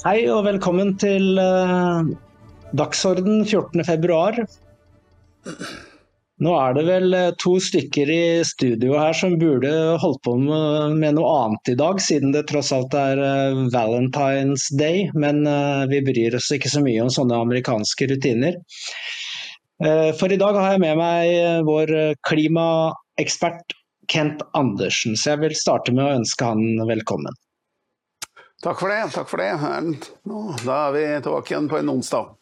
Hei og velkommen til uh, Dagsorden 14.2. Nå er det vel eh, to stykker i studio her som burde holdt på med, med noe annet i dag, siden det tross alt er uh, Valentine's Day. Men uh, vi bryr oss ikke så mye om sånne amerikanske rutiner. For i dag har jeg med meg vår klimaekspert Kent Andersen, så jeg vil starte med å ønske han velkommen. Takk for det. takk for det. Nå, da er vi tilbake igjen på en onsdag.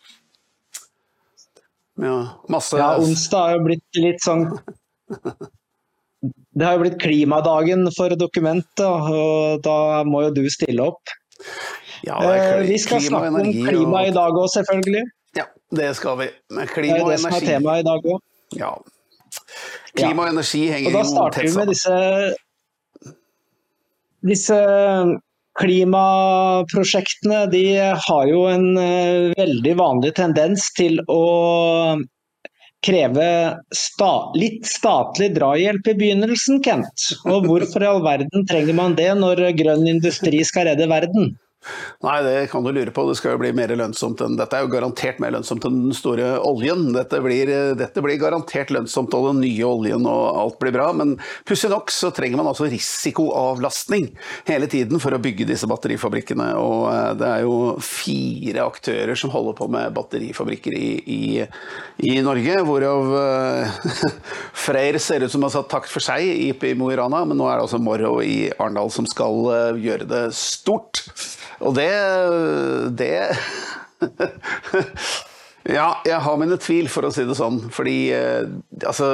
Ja, masse Ja, onsdag har jo blitt litt sånn Det har jo blitt klimadagen for dokumentet, og da må jo du stille opp. Ja, eh, vi skal snakke om klima og... i dag òg, selvfølgelig. Ja, det skal vi. Med klima og energi. Det er det som er temaet i dag òg. Ja. Klima og energi henger jo tett sammen. Og da starter vi med disse, disse Klimaprosjektene de har jo en uh, veldig vanlig tendens til å kreve sta litt statlig drahjelp i begynnelsen, Kent. Og hvorfor i all verden trenger man det når grønn industri skal redde verden? Nei, det kan du lure på. Det skal jo bli mer lønnsomt enn Dette er jo garantert mer lønnsomt enn den store oljen. Dette blir, dette blir garantert lønnsomt og den nye oljen og alt blir bra. Men pussig nok så trenger man altså risikoavlastning hele tiden for å bygge disse batterifabrikkene. Og eh, det er jo fire aktører som holder på med batterifabrikker i, i, i Norge, hvorav uh, Freyr ser ut som har satt takt for seg i, i Mo i Rana, men nå er det altså Morrow i Arendal som skal uh, gjøre det stort. Og det Det Ja, jeg har mine tvil, for å si det sånn. Fordi eh, altså,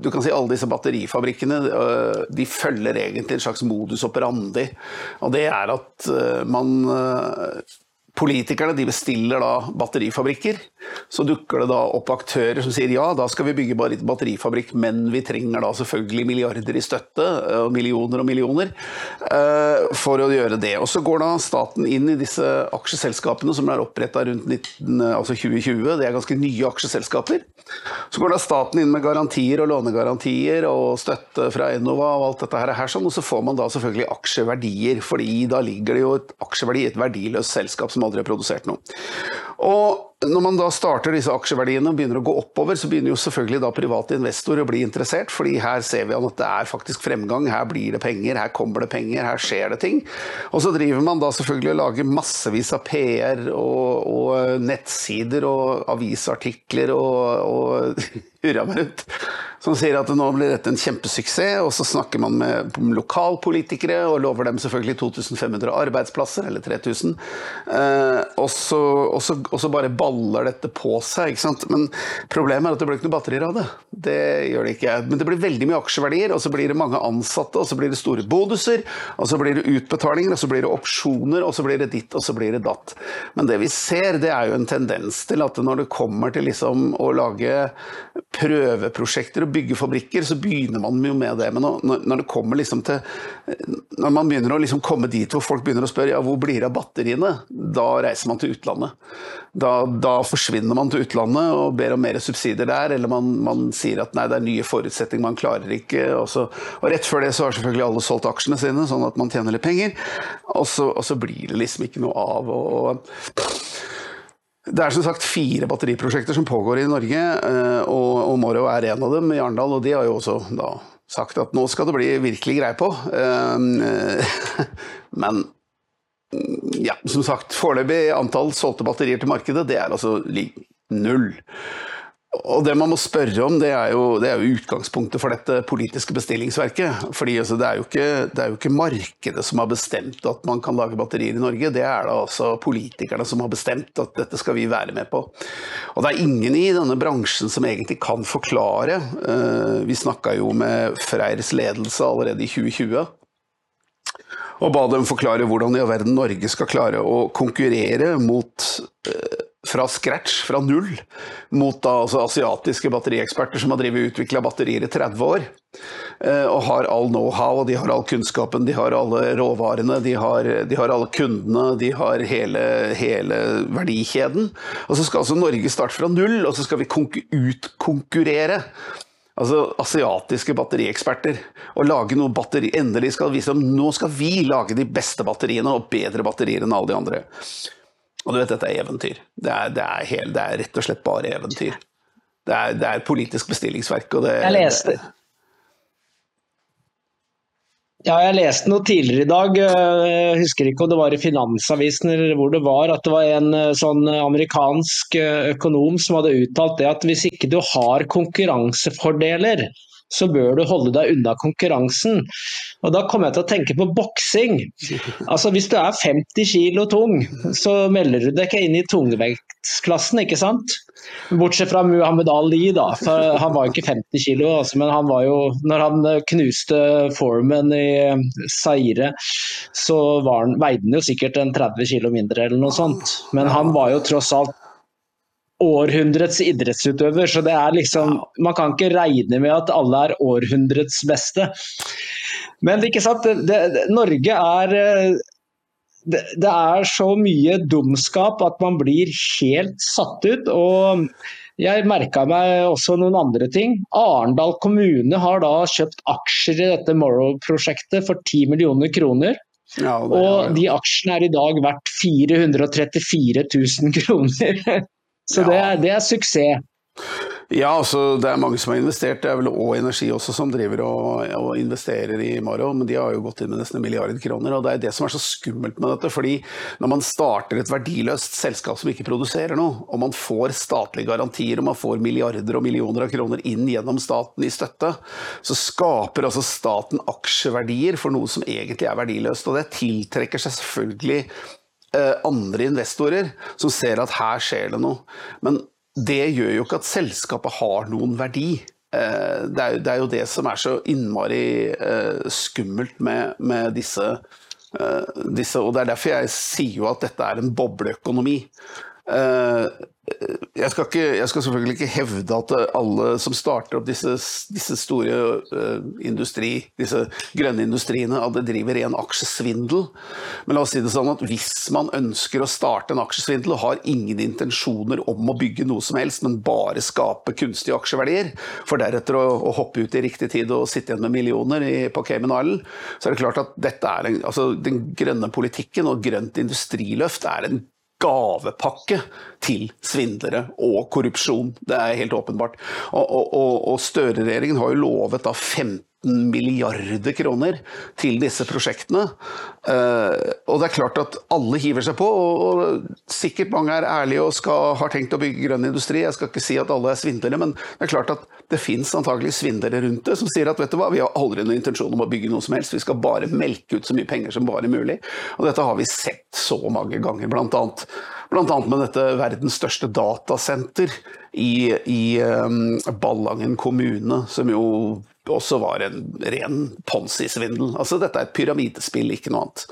du kan si alle disse batterifabrikkene eh, de følger egentlig en slags modus operandi. Og det er at eh, man Politikerne de bestiller da batterifabrikker. Så dukker det da opp aktører som sier ja, da skal vi bygge bare batterifabrikk, men vi trenger da selvfølgelig milliarder i støtte, og millioner og millioner, uh, for å gjøre det. Og så går da staten inn i disse aksjeselskapene som er oppretta rundt 19, altså 2020. Det er ganske nye aksjeselskaper. Så går da staten inn med garantier og lånegarantier og støtte fra Enova og alt dette her, sånn, og så får man da selvfølgelig aksjeverdier, fordi da ligger det jo et aksjeverdi i et verdiløst selskap som aldri produsert noe. Og når man da starter disse aksjeverdiene og begynner å gå oppover, så begynner jo selvfølgelig da private investorer å bli interessert, fordi her ser vi at det er faktisk fremgang, her blir det penger, her kommer det penger, her skjer det ting. Og så driver man da selvfølgelig og lager massevis av PR og, og nettsider og avisartikler og, og hurra meg rundt som sier at nå blir dette en kjempesuksess. Og så snakker man med lokalpolitikere og lover dem selvfølgelig 2500 arbeidsplasser, eller 3000. Eh, og, så, bare baller dette på seg. ikke sant? Men problemet er at det blir ikke noe batterier av det. Det gjør det ikke. Men det blir veldig mye aksjeverdier, og så blir det mange ansatte, og så blir det store bonuser, og så blir det utbetalinger, og så blir det opsjoner, og så blir det ditt, og så blir det datt. Men det vi ser, det er jo en tendens til at når det kommer til liksom å lage prøveprosjekter og bygge fabrikker, så begynner man jo med det. Men når det kommer liksom til Når man begynner å liksom komme dit hvor folk begynner å spørre ja, hvor blir det av batteriene, da reiser man til utlandet. Da, da, forsvinner man til utlandet og ber om mer subsidier der, eller man, man sier at nei, det er nye forutsetninger, man klarer ikke. Og, så, og, rett før det så har selvfølgelig alle solgt aksjene sine, sånn at man tjener litt penger. Og så, og så blir det liksom ikke noe av. og det er som sagt fire batteriprosjekter som pågår i Norge, eh, og, og Morrow er en av dem i Arendal. Og de har jo også da sagt at nå skal det bli virkelig greie på. Eh, men ja, som sagt, foreløpig antall solgte batterier til markedet, det er altså null. Og det man må spørre om, det er, jo, det er jo utgangspunktet for dette politiske bestillingsverket. Fordi altså, det, er det, er jo ikke, markedet som har bestemt at man kan lage batterier i Norge, det er da altså politikerne som har bestemt at dette skal vi være med på. Og det er ingen i denne bransjen som egentlig kan forklare. Eh, vi snakka jo med Freyrs ledelse allerede i 2020 og ba dem forklare hvordan i all verden Norge skal klare å konkurrere mot eh, fra scratch, fra null, mot da, altså, asiatiske batterieksperter som har drevet utvikla batterier i 30 år. Eh, og har all know-how, de har all kunnskapen, de har alle råvarene, de har, de har alle kundene, de har hele, hele, verdikjeden. Og så skal altså Norge starte fra null, og så skal vi utkonkurrere altså asiatiske batterieksperter og lage noe batteri. Endelig skal vise dem nå skal vi lage de beste batteriene og bedre batterier enn alle de andre. Og du vet, dette er eventyr. Det er, det er, helt, det er rett og slett bare eventyr. Det er, det er politisk bestillingsverk. Og det, jeg leste, ja, jeg leste noe tidligere i dag, jeg husker ikke om det var i Finansavisen eller hvor det var, at det var en eh, sånn amerikansk eh, økonom som hadde uttalt det at hvis ikke du har konkurransefordeler, så bør du holde deg unna konkurransen. Og Da kommer jeg til å tenke på boksing. Altså Hvis du er 50 kg tung, så melder du deg ikke inn i tungvektsklassen, ikke sant? Bortsett fra Muhammed Ali, da. For han var jo ikke 50 kg, altså, men han var jo Når han knuste Foreman i Zaire, så han, veide han jo sikkert en 30 kg mindre eller noe sånt. Men han var jo tross alt århundrets idrettsutøver, så det er liksom Man kan ikke regne med at alle er århundrets beste. Men ikke sant, det, det, Norge er det, det, er så mye dumskap at man blir helt satt ut. og jeg merka meg også noen andre ting. Arendal kommune har da kjøpt aksjer i dette Morrow-prosjektet for 10 millioner kroner. Ja, og de aksjene er i dag verdt 434 000 kroner. Så ja. det, er, det er suksess. Ja, altså det er mange som har investert. Det er vel òg Energi også som driver og, og, investerer i Maro, men de har jo gått inn med nesten en milliard kroner. og Det er det som er så skummelt med dette. fordi når man starter et verdiløst selskap som ikke produserer noe, og man får statlige garantier og man får milliarder og millioner av kroner inn gjennom staten i støtte, så skaper altså staten aksjeverdier for noe som egentlig er verdiløst. Og det tiltrekker seg selvfølgelig andre investorer som ser at her skjer det noe. Men det gjør jo ikke at selskapet har noen verdi. Eh, det er, det er jo det som er så innmari eh, skummelt med, med disse, disse, Og det er derfor jeg sier jo at dette er en bobleøkonomi. Jeg skal, ikke, jeg skal, selvfølgelig ikke hevde at alle som starter opp disse, disse store uh, industri, disse grønne industriene, at det driver ren aksjesvindel. Men la oss si det sånn at hvis man ønsker å starte en aksjesvindel og har ingen intensjoner om å bygge noe som helst, men bare skape kunstige aksjeverdier, for deretter å, å hoppe ut i riktig tid og sitte igjen med millioner i, på Cayman Island, så er det klart at dette er en, altså, den grønne politikken og grønt industriløft er en gavepakke til svindlere og korrupsjon. Det er helt åpenbart. Og, og, og Støre-regjeringen har jo lovet da 15 milliarder kroner til disse prosjektene. Eh, og det er klart at alle hiver seg på, og sikkert mange er ærlige og skal, har tenkt å bygge grønn industri. Jeg skal ikke si at alle er svindlere, men det er klart at det fins antagelig svindlere rundt det som sier at vet du hva, vi har aldri noen intensjon om å bygge noe som helst, vi skal bare melke ut så mye penger som bare mulig. Og dette har vi sett så mange ganger, blant annet. bl.a. med dette verdens største datasenter i, i um, Ballangen kommune, som jo også var en ren ponzi-svindel. Altså, dette er et pyramidespill, ikke noe annet.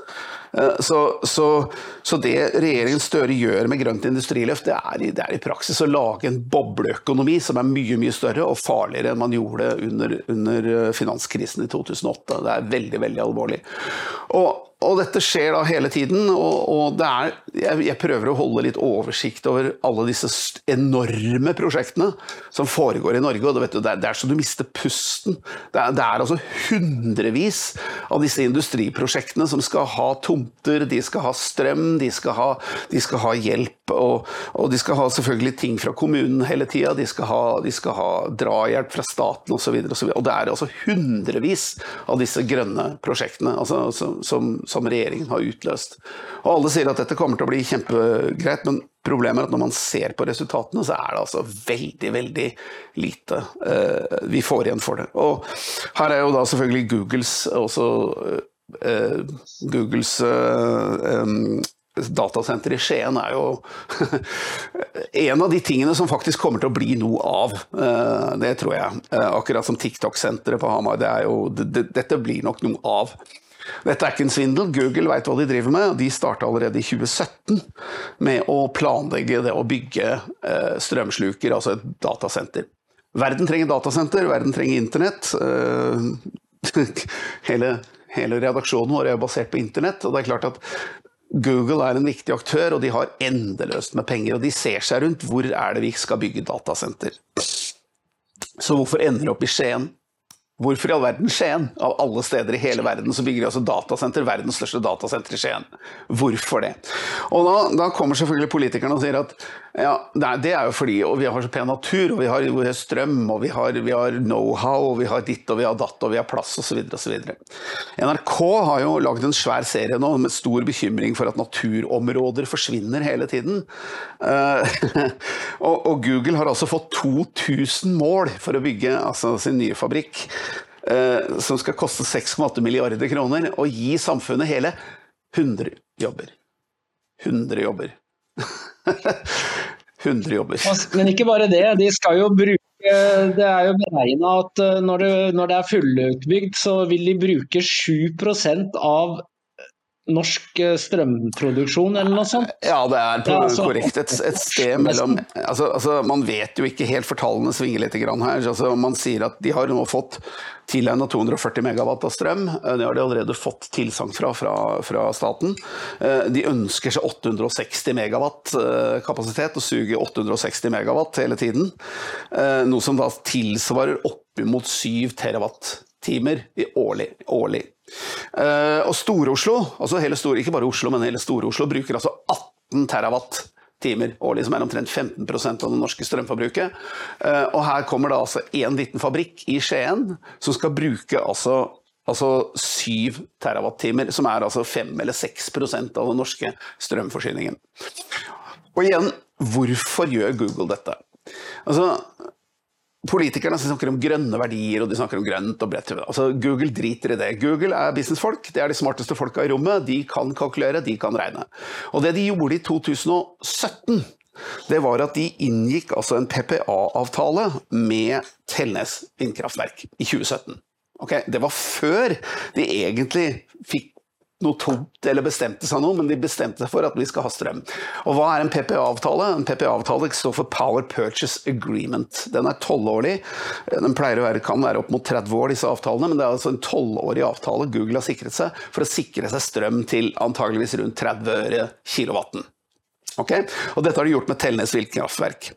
Eh, så, så, så, det regjeringen Støre gjør med grønt industriløft, det er, det er, i praksis å lage en bobleøkonomi som er mye mye større og farligere enn man gjorde under, under finanskrisen i 2008. Det er veldig, veldig alvorlig. Og og dette skjer da hele tiden, og, og er, jeg, jeg, prøver å holde litt oversikt over alle disse enorme prosjektene som foregår i Norge. og det, det, er, det er, så du mister pusten. Det er, det er, altså hundrevis av disse industriprosjektene som skal ha tomter, de skal ha strøm, de skal ha, de skal ha hjelp, og, og, de skal ha selvfølgelig ting fra kommunen hele tida. De de skal ha drahjelp fra staten osv. Og, så og det er altså hundrevis av disse grønne prosjektene altså, som, som som regjeringen har utløst. Og Alle sier at dette kommer til å bli kjempegreit, men problemet er at når man ser på resultatene, så er det altså veldig, veldig lite uh, vi får igjen for det. Og her er jo da selvfølgelig Googles også uh, Googles uh, um, datasenter i Skien er jo en av de tingene som faktisk kommer til å bli noe av. Det tror jeg. Akkurat som TikTok-senteret på Hamar. Det jo, dette blir nok noe av. Dette er ikke en svindel. Google vet hva de driver med. De starta allerede i 2017 med å planlegge det å bygge eh, strømsluker, altså et datasenter. Verden trenger datasenter, verden trenger internett. Eh, hele, hele redaksjonen vår er basert på internett, og det er klart at Google er en viktig aktør, og de har endeløst med penger. Og de ser seg rundt hvor er det vi skal bygge datasenter. Så hvorfor ender det opp i Skien? Hvorfor i all verden Skien? Av alle steder i hele verden så bygger de altså datasenter, verdens største datasenter i Skien. Hvorfor det? Og da, da kommer selvfølgelig politikerne og sier at ja, det er jo fordi vi har så pen natur, og vi har, vi har strøm, og vi har, har know-how, og vi har ditt og vi har datt, og vi har plass osv. osv. NRK har jo lagd en svær serie nå med stor bekymring for at naturområder forsvinner hele tiden. Uh, og, og, Google har altså fått 2000 mål for å bygge altså, sin nye fabrikk. Uh, som skal koste 6,8 milliarder kroner, og gi samfunnet hele 100 jobber. 100 jobber. 100 jobber. Men ikke bare det, de skal jo bruke det er jo beregna at eh, når det, når det er fullutbygd, så vil de bruke 7% av norsk eh, strømproduksjon, eller noe sånt? Ja, det er ja, altså, korrekt. Et, et, sted mellom altså, altså, Man vet jo ikke helt, for tallene svinger litt her. Altså, man sier at de har nå fått tilegna 240 megawatt av strøm. Eh, det har de allerede fått tilsagn fra, fra, fra, staten. Eh, de ønsker seg 860 megawatt kapasitet, og suger 860 megawatt hele tiden. Noe som da tilsvarer oppimot 7 terawattimer årlig. årlig. Uh, og Stor-Oslo, altså hele Stor, ikke bare Oslo, men hele Stor-Oslo, bruker altså 18 terawatt-timer årlig, som er omtrent 15% av det norske strømforbruket. Uh, og her kommer da altså en liten fabrikk i Skien som skal bruke altså Altså 7 terawattimer, som er altså 5 eller 6% av den norske strømforsyningen. Og igjen, hvorfor gjør Google dette? Altså, Politikerne snakker om grønne verdier og de snakker om grønt og bredt. Altså, Google driter i det. Google er businessfolk, det er de smarteste folka i rommet. De kan kalkulere, de kan regne. Og det de gjorde i 2017, det var at de inngikk altså en PPA-avtale med Telnes vindkraftverk i 2017. Okay, det var før de egentlig fikk noe tomt eller bestemte seg noe, men de bestemte seg for at vi skal ha strøm. Og hva er en PPA-avtale? En PPA-avtale står for Power Purchase Agreement. Den er tolvårig. Den pleier å være, kan være opp mot 30 år, disse avtalene, men det er altså en tolvårig avtale Google har sikret seg for å sikre seg strøm til antageligvis rundt 30 øre kilowatten. Okay? Og dette har de gjort med Telnes vindkraftverk.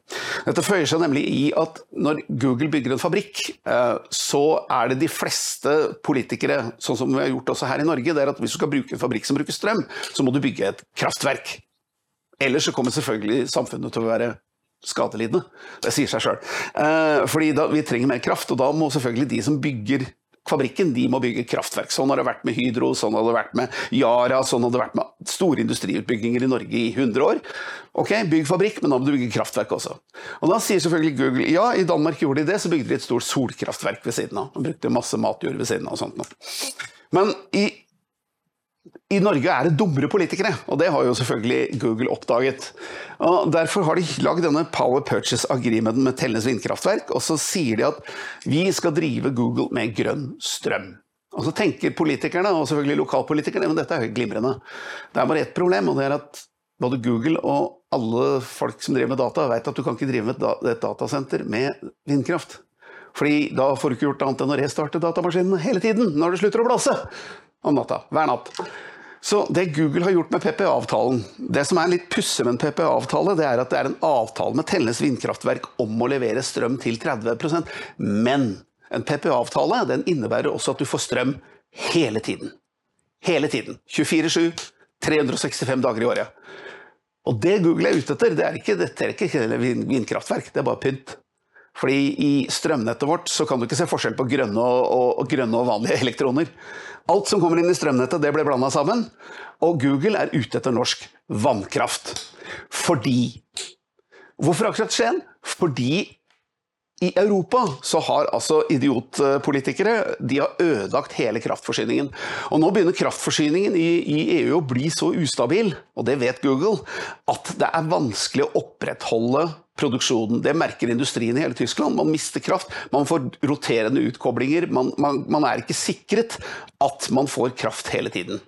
Dette føyer seg nemlig i at når Google bygger en fabrikk, eh, så er det de fleste politikere, sånn som vi har gjort også her i Norge, det er at hvis du skal bruke en fabrikk som bruker strøm, så må du bygge et kraftverk. Ellers så kommer selvfølgelig samfunnet til å være skadelidende. Det sier seg sjøl. Eh, fordi da, vi trenger mer kraft, og da må selvfølgelig de som bygger fabrikken de må bygge kraftverk. Sånn har det vært med Hydro, sånn har det vært med Yara, sånn har det vært med store industriutbygginger i Norge i 100 år. Ok, bygg fabrikk, men da må du bygge kraftverk også. Og Da sier selvfølgelig Google ja, i Danmark gjorde de det, så bygde de et stort solkraftverk ved siden av. De brukte masse matjord ved siden av og sånt. Men i i Norge er det dummere politikere, og det har jo selvfølgelig Google oppdaget. Og Derfor har de lagd denne Power Purchase Agreementen med Tellnes vindkraftverk, og så sier de at vi skal drive Google med grønn strøm. Og så tenker politikerne, og selvfølgelig lokalpolitikerne, men dette er jo glimrende. Det er bare ett problem, og det er at både Google og alle folk som driver med data, vet at du kan ikke drive med et datasenter med vindkraft. Fordi da får du ikke gjort annet enn å restarte datamaskinene hele tiden når det slutter å blåse om natta. Hver natt. Så det Google har gjort med PPA-avtalen Det som er litt pussig med en PPA-avtale, det er at det er en avtale med Tellnes vindkraftverk om å levere strøm til 30% Men en PPA-avtale den innebærer også at du får strøm hele tiden. Hele tiden. 24-7, 365 dager i året. Og det Google er ute etter, det er ikke, dette er ikke vindkraftverk, det er bare pynt. Fordi i strømnettet vårt så kan du ikke se forskjell på grønne og, og, og grønne og vanlige elektroner. Alt som kommer inn i strømnettet, det ble blanda sammen. Og Google er ute etter norsk vannkraft. Fordi Hvorfor akkurat Skien? Fordi i Europa så har altså idiotpolitikere de har ødelagt hele kraftforsyningen. Og nå begynner kraftforsyningen i, i, EU å bli så ustabil, og det vet Google, at det er vanskelig å opprettholde produksjonen. Det merker industrien i hele Tyskland. Man mister kraft, man får roterende utkoblinger. Man, man, man er ikke sikret at man får kraft hele tiden.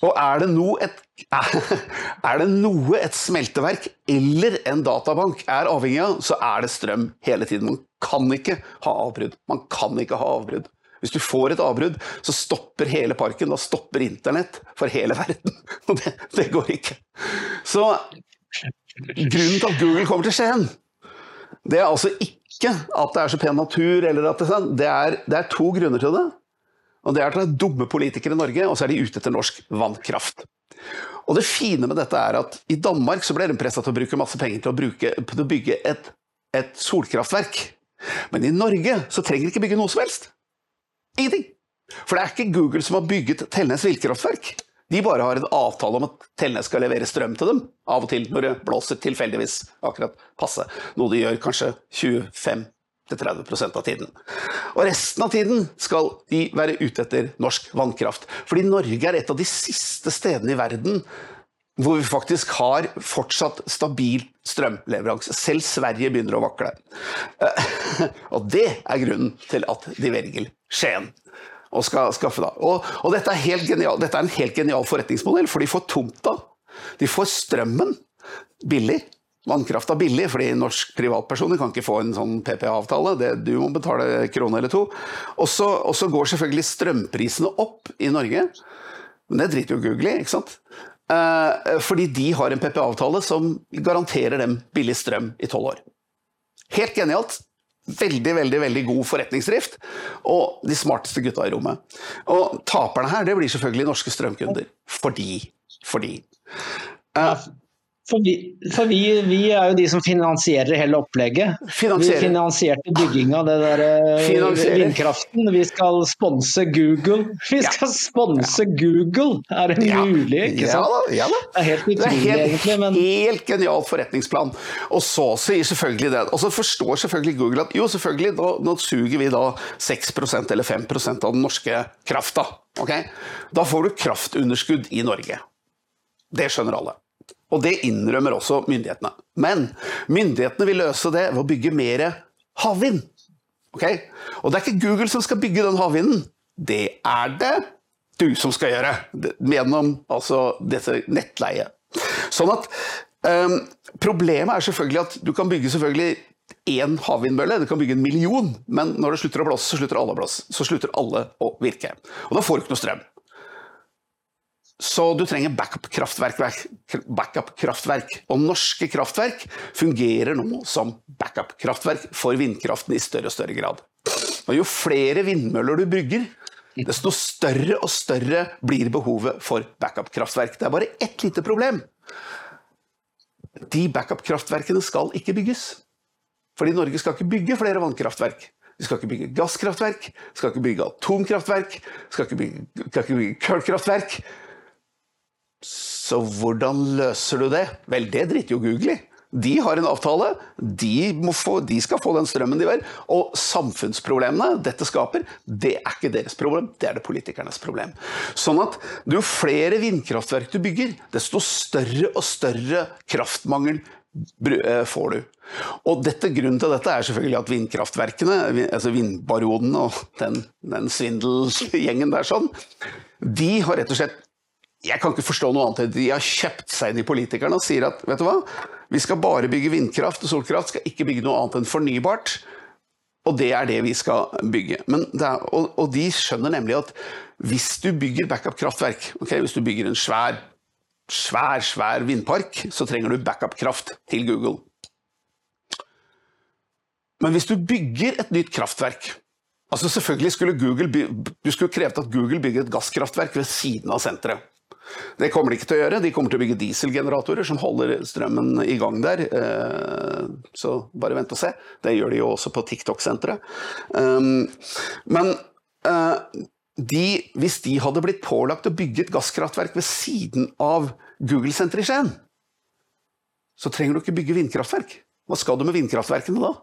Og er det, et, er det noe et smelteverk eller en databank er avhengig av, så er det strøm hele tiden. Man kan ikke ha avbrudd. Man kan ikke ha avbrudd. Hvis du får et avbrudd, så stopper hele parken. Da stopper internett for hele verden. Og det, det går ikke. Så grunnen til at Google kommer til Skien, Det er altså ikke at det er så pen natur, eller at det, sånn. det, er, det er to grunner til det. Og det er at det er dumme politikere i Norge, og så er de ute etter norsk vannkraft. Og det fine med dette er at i Danmark så ble de pressa til å bruke masse penger til å, bruke, til å bygge et, et, solkraftverk. Men i Norge så trenger de ikke bygge noe som helst. Ingenting. For det er ikke Google som har bygget Telnes villkraftverk. De bare har en avtale om at Telnes skal levere strøm til dem av og til når det blåser tilfeldigvis akkurat passe. Noe de gjør kanskje 25 30% av tiden. Og resten av tiden skal de være ute etter norsk vannkraft. Fordi Norge er et av de siste stedene i verden hvor vi faktisk har fortsatt stabil strømleveranse. Selv Sverige begynner å vakle. Og det er grunnen til at de velger Skien. Og, skal skaffe da. og, og dette, er genial, dette er en helt genial forretningsmodell, for de får tomta. De får strømmen billig vannkrafta billig, fordi norsk privatpersoner kan ikke få en sånn PPA-avtale. Du må betale krone eller to. Og så går selvfølgelig strømprisene opp i Norge. Men det driter jo Google i, ikke sant? Eh, fordi de har en PPA-avtale som garanterer dem billig strøm i tolv år. Helt genialt. Veldig veldig, veldig god forretningsdrift, og de smarteste gutta i rommet. Og taperne her det blir selvfølgelig norske strømkunder. Fordi Fordi uh, for, vi, for vi, vi, er jo de som finansierer hele opplegget. Finansiere. Vi finansierte bygginga av det der eh, vindkraften. Vi skal sponse Google. Vi skal ja. sponse ja. Google! Er det ja. mulig? ikke sant? Ja, da, Det er helt utrolig, det er helt, egentlig. Men... Helt genial forretningsplan. Og så sier selvfølgelig det Og så forstår selvfølgelig Google at jo, selvfølgelig, nå, nå suger vi da 6% eller 5% av den norske krafta. Okay? Da får du kraftunderskudd i Norge. Det skjønner alle. Og det innrømmer også myndighetene. Men myndighetene vil løse det ved å bygge mer havvind. Okay? Og det er ikke Google som skal bygge den havvinden. Det er det du som skal gjøre, gjennom altså dette nettleiet. Sånn at um, Problemet er selvfølgelig at du kan bygge selvfølgelig én havvindmølle, du kan bygge en million, men når det slutter å blåse, så slutter alle å blåse. Så slutter alle å virke. Og da får du ikke noe strøm. Så du trenger backup-kraftverk. Backup og norske kraftverk fungerer nå som backup-kraftverk for vindkraften i større og større grad. Og jo flere vindmøller du bygger, desto større og større blir behovet for backup-kraftverk. Det er bare ett lite problem. De backup-kraftverkene skal ikke bygges. Fordi Norge skal ikke bygge flere vannkraftverk. Vi skal ikke bygge gasskraftverk, skal ikke bygge atomkraftverk, skal ikke bygge, skal bygge kullkraftverk. Så hvordan løser du det? Vel, det driter jo Google i. De har en avtale, de, få, de, skal få den strømmen de vil. Og samfunnsproblemene dette skaper, det er ikke deres problem, det er det politikernes problem. Sånn at jo flere vindkraftverk du bygger, desto større og større kraftmangel eh, får du. Og dette, Grunnen til dette er selvfølgelig at vindkraftverkene, altså vindbaronene og den, den svindelgjengen der sånn, de har rett og slett jeg kan ikke forstå noe annet enn de har kjøpt seg inn i politikerne og sier at vet du hva, vi skal bare bygge vindkraft og solkraft, skal ikke bygge noe annet enn fornybart. Og det er det vi skal bygge. Er, og, og, de skjønner nemlig at hvis du bygger backup-kraftverk, okay, hvis du bygger en svær, svær, svær vindpark, så trenger du backup-kraft til Google. Men hvis du bygger et nytt kraftverk altså selvfølgelig skulle Google, Du skulle krevet at Google bygger et gasskraftverk ved siden av senteret. Det kommer de ikke til å gjøre. De kommer til å bygge dieselgeneratorer som holder strømmen i gang der. Eh, så bare vent og se. Det gjør de jo også på TikTok-senteret. Um, men eh, de, hvis de hadde blitt pålagt å bygge et gasskraftverk ved siden av Google-senteret i Skien, så trenger du ikke bygge vindkraftverk. Hva skal du med vindkraftverkene da?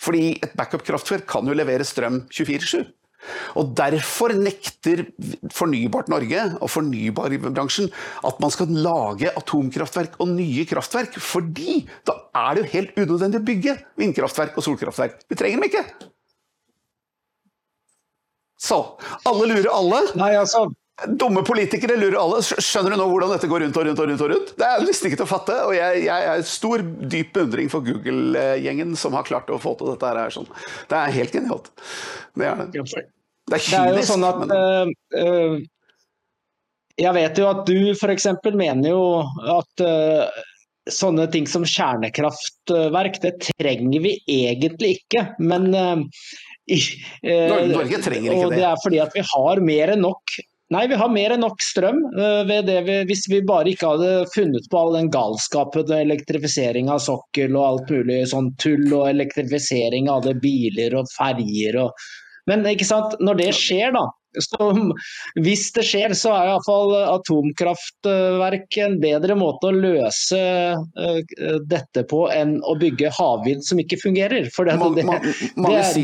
Fordi et backup-kraftverk kan jo levere strøm 24-7. Og Derfor nekter Fornybart Norge og fornybarbransjen at man skal lage atomkraftverk og nye kraftverk, fordi da er det jo helt unødvendig å bygge vindkraftverk og solkraftverk. Vi trenger dem ikke! Så alle lurer alle. Nei, altså... Dumme politikere lurer alle. Skjønner du nå hvordan dette går rundt og rundt? og rundt og rundt? Det er nesten ikke til å fatte. Og jeg, jeg er stor, dyp beundring for Google-gjengen som har klart å få til dette her. Sånn. Det er helt genialt. Det er det. Det er, kynisk, det er jo sånn at men... uh, Jeg vet jo at du f.eks. mener jo at uh, sånne ting som kjernekraftverk, det trenger vi egentlig ikke. Men i, Norge trenger ikke det. Og det er fordi at vi har mer enn nok Nei, vi har mer enn nok strøm. Vi, hvis vi bare ikke hadde funnet på all den galskapen, elektrifisering av sokkel og alt mulig sånn tull, og elektrifisering av det biler og ferjer og Men ikke sant, når det skjer, da. Så hvis det skjer, så er iallfall atomkraftverk en bedre måte å løse uh, dette på enn å bygge havvind som ikke fungerer. For det, det, det,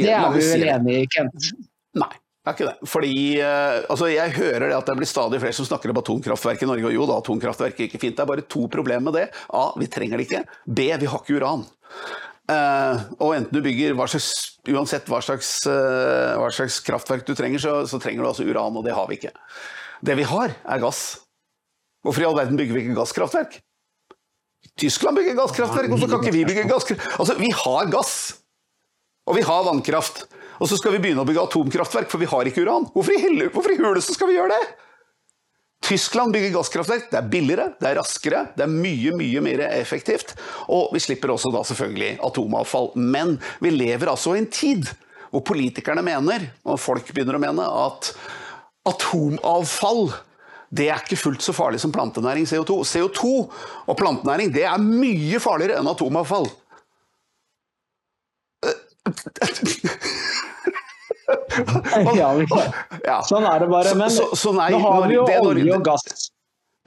det er vi vel enig i, Kent? Nei. Det er ikke det. Fordi, uh, altså Jeg hører det at det blir stadig flere som snakker om atomkraftverk i Norge. Og jo da, atomkraftverk er ikke fint. Det er bare to problemer med det. A. Vi trenger det ikke. B. Vi har ikke uran. Uh, og enten du bygger hva slags, Uansett hva slags, uh, hva slags kraftverk du trenger, så, så, trenger du altså uran, og det har vi ikke. Det vi har, er gass. Hvorfor i all verden bygger vi ikke gasskraftverk? Tyskland bygger gasskraftverk, og så kan ikke vi bygge gasskraftverk? Altså, vi har gass! Og vi har vannkraft. Og så skal vi begynne å bygge atomkraftverk, for vi har ikke uran. Hvorfor i, hvorfor i huleste skal vi gjøre det? Tyskland bygger gasskraftverk. Det er billigere, det er raskere, det er mye, mye mer effektivt. Og vi slipper også da selvfølgelig atomavfall. Men vi lever altså i en tid hvor politikerne mener, og folk begynner å mene, at atomavfall det er ikke fullt så farlig som plantenæring CO2. CO2 og plantenæring det er mye farligere enn atomavfall. ja, Sånn er det bare. Men så, så, så nei, nå har vi jo olje og gass.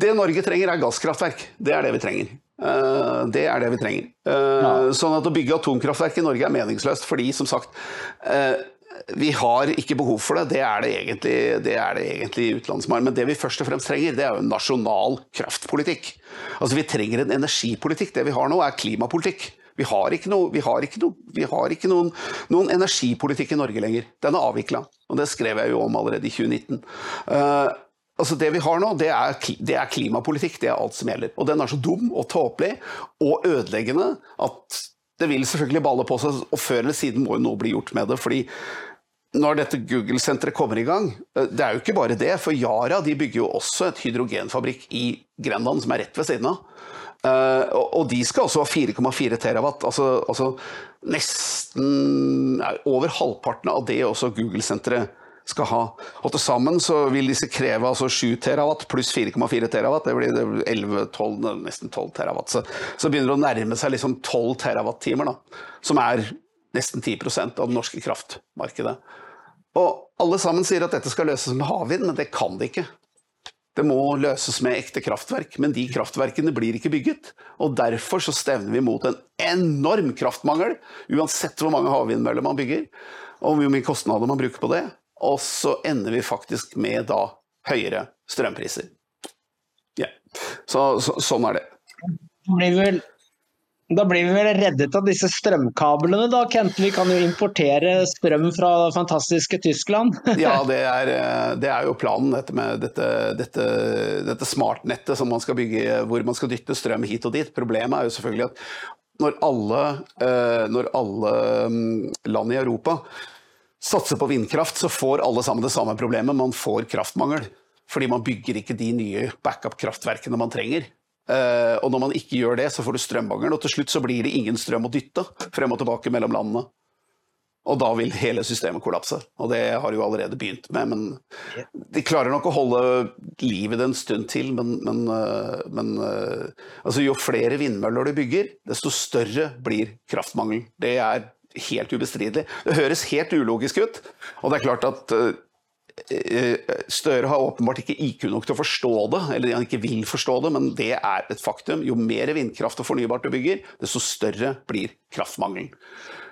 Det Norge trenger, er gasskraftverk. Det er det vi trenger. Uh, det er det vi trenger. Uh, ja. Sånn at å bygge atomkraftverk i Norge er meningsløst, fordi som sagt uh, vi har ikke behov for det. Det er det egentlig, det er det egentlig utenlandsmark. Men det vi først og fremst trenger, det er jo en nasjonal kraftpolitikk. Altså Vi trenger en energipolitikk. Det vi har nå, er klimapolitikk. Vi har ikke, noe, vi har ikke, noe, vi har ikke noen, noen, energipolitikk i Norge lenger. Den er avvikla, og det skrev jeg jo om allerede i 2019. Uh, eh, altså Det vi har nå, det er, det er, klimapolitikk. Det er alt som gjelder. Og den er så dum og tåpelig og ødeleggende at det vil selvfølgelig balle på seg, og før eller siden må jo noe bli gjort med det. fordi når dette Google-senteret kommer i gang eh, Det er jo ikke bare det, for Yara de bygger jo også et hydrogenfabrikk i Grenland, som er rett ved siden av. Uh, og de skal også ha 4,4 terawatt. Altså, altså nesten over halvparten av det også Google-senteret skal ha. Og til sammen så vil disse kreve altså 7 terawatt pluss 4,4 terawatt. Det blir 11-12, nesten 12 terawatt. Så, så begynner det å nærme seg liksom 12 terawattimer, som er nesten 10% av det norske kraftmarkedet. Og alle sammen sier at dette skal løses med havvind, men det kan det ikke. Det må løses med ekte kraftverk, men de kraftverkene blir ikke bygget. Og derfor så stevner vi mot en enorm kraftmangel, uansett hvor mange havvindmøller man bygger, og hvor mye kostnader man bruker på det. Og så ender vi faktisk med da høyere strømpriser. Ja. Så, så, sånn er det. Det blir vel da blir vi vel reddet av disse strømkablene da, Kent. Vi kan jo importere strøm fra fantastiske Tyskland. ja, det er, det er, jo planen, dette med dette, dette, dette smartnettet som man skal bygge, hvor man skal dytte strøm hit og dit. Problemet er jo selvfølgelig at når alle, eh, når alle mm, land i Europa satser på vindkraft, så får alle sammen det samme problemet. Man får kraftmangel. Fordi man bygger ikke de nye backup-kraftverkene man trenger. Uh, og når man ikke gjør det, så får du strømmangel, og til slutt så blir det ingen strøm å dytte frem og tilbake mellom landene. Og da vil hele systemet kollapse. Og det har jo allerede begynt med. Men de klarer nok å holde liv i det en stund til. Men, men, uh, men uh, altså jo flere vindmøller du bygger, desto større blir kraftmangel. Det er helt ubestridelig. Det høres helt ulogisk ut. Og det er klart at Støre har åpenbart ikke IQ nok til å forstå det, eller han ikke vil forstå det, men det er et faktum. Jo mer vindkraft og fornybart du bygger, desto større blir kraftmangelen.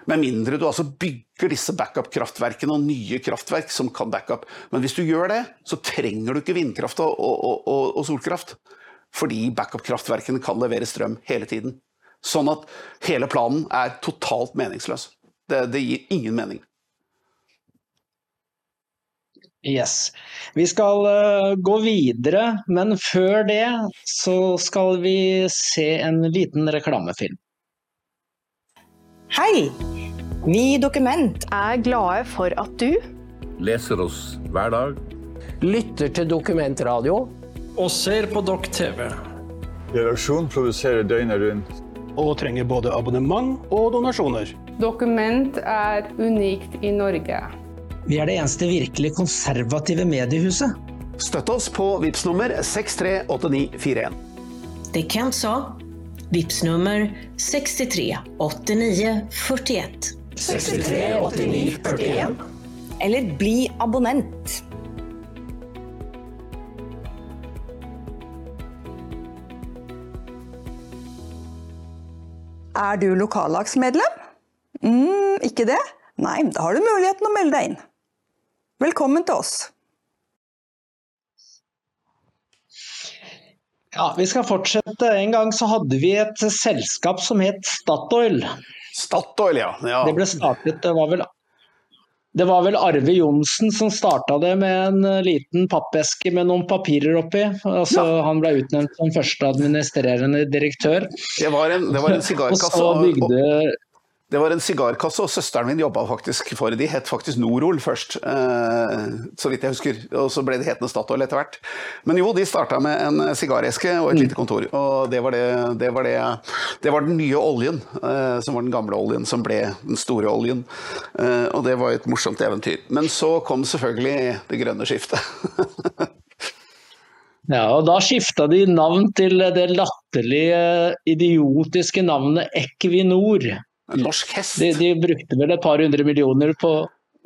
Med mindre du altså bygger disse backup-kraftverkene og nye kraftverk som kan backup. Men hvis du gjør det, så trenger du ikke vindkraft og, og, og, og solkraft. Fordi backup-kraftverkene kan levere strøm hele tiden. Sånn at hele planen er totalt meningsløs. Det, det gir ingen mening. Yes. Vi skal uh, gå videre, men før det så skal vi se en liten reklamefilm. Hei! Vi i Dokument er glade for at du Leser oss hver dag. Lytter til Dokumentradio. Og ser på Dokk TV. Redaksjonen produserer døgnet rundt. Og trenger både abonnement og donasjoner. Dokument er unikt i Norge. Vi er det eneste virkelig konservative mediehuset. Støtt oss på VIPS nummer 638941. Det Kent sa. VIPS nummer 63 89 41. 63 89 41. Eller bli abonnent. Er du lokallagsmedlem? mm, ikke det? Nei, da har du muligheten å melde deg inn. Velkommen til oss. Ja, Vi skal fortsette. En gang så hadde vi et selskap som het Statoil. Statoil, ja. ja. Det ble startet, det var vel det var vel Arve Johnsen som starta det med en eh, liten pappeske med noen papirer oppi. Altså, ja. Han ble utnevnt som første administrerende direktør. Det var en, det var en sigarkasse. Og så bygde det var en sigarkasse, og søsteren min jobba faktisk for De het faktisk Norol først, eh, så vidt jeg husker. Og så ble det hetende Statoil etter hvert. Men jo, de starta med en sigareske og et mm. lite kontor. Og det var, det, det var, det, det var den nye oljen, eh, som var den gamle oljen, som ble den store oljen. Eh, og det var et morsomt eventyr. Men så kom selvfølgelig det grønne skiftet. Ja, og Da skifta de navn til det latterlige, idiotiske navnet Equinor. Norsk hest? De, de, brukte vel et par hundre millioner på